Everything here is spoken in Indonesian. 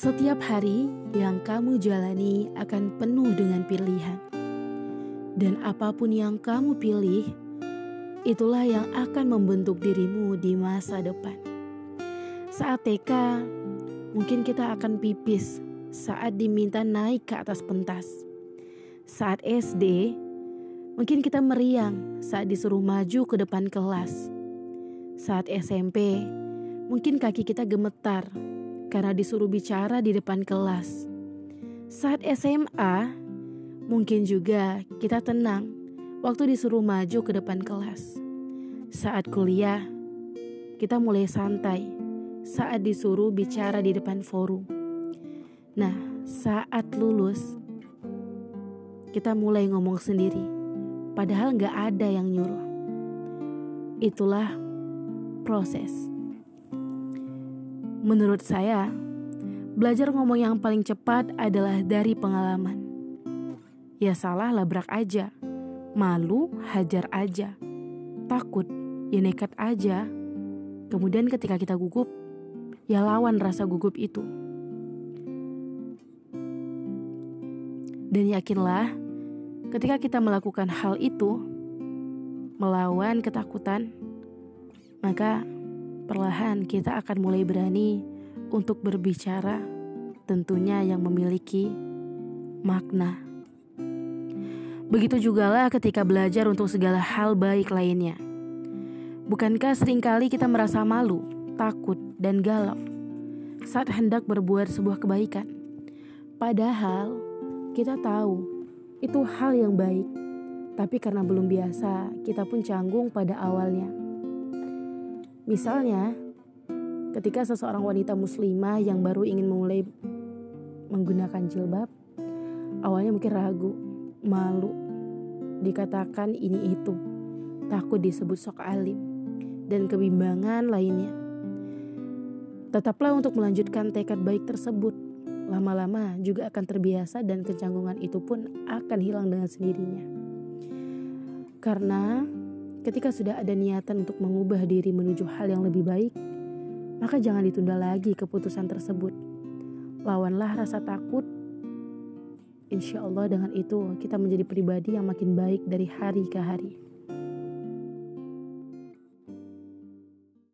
Setiap hari yang kamu jalani akan penuh dengan pilihan, dan apa pun yang kamu pilih, itulah yang akan membentuk dirimu di masa depan. Saat TK, mungkin kita akan pipis saat diminta naik ke atas pentas. Saat SD, mungkin kita meriang saat disuruh maju ke depan kelas. Saat SMP, mungkin kaki kita gemetar karena disuruh bicara di depan kelas. Saat SMA, mungkin juga kita tenang waktu disuruh maju ke depan kelas. Saat kuliah, kita mulai santai saat disuruh bicara di depan forum. Nah, saat lulus, kita mulai ngomong sendiri, padahal nggak ada yang nyuruh. Itulah proses. Menurut saya, belajar ngomong yang paling cepat adalah dari pengalaman. Ya salah labrak aja, malu hajar aja, takut ya nekat aja. Kemudian ketika kita gugup, ya lawan rasa gugup itu. Dan yakinlah, ketika kita melakukan hal itu, melawan ketakutan, maka perlahan kita akan mulai berani untuk berbicara, tentunya yang memiliki makna. Begitu jugalah ketika belajar untuk segala hal baik lainnya. Bukankah sering kali kita merasa malu, takut, dan galau saat hendak berbuat sebuah kebaikan? Padahal kita tahu itu hal yang baik, tapi karena belum biasa, kita pun canggung pada awalnya. Misalnya, ketika seseorang wanita muslimah yang baru ingin memulai menggunakan jilbab, awalnya mungkin ragu, malu, dikatakan ini itu, takut disebut sok alim, dan kebimbangan lainnya. Tetaplah untuk melanjutkan tekad baik tersebut. Lama-lama juga akan terbiasa dan kecanggungan itu pun akan hilang dengan sendirinya. Karena Ketika sudah ada niatan untuk mengubah diri menuju hal yang lebih baik, maka jangan ditunda lagi keputusan tersebut. Lawanlah rasa takut. Insya Allah dengan itu kita menjadi pribadi yang makin baik dari hari ke hari.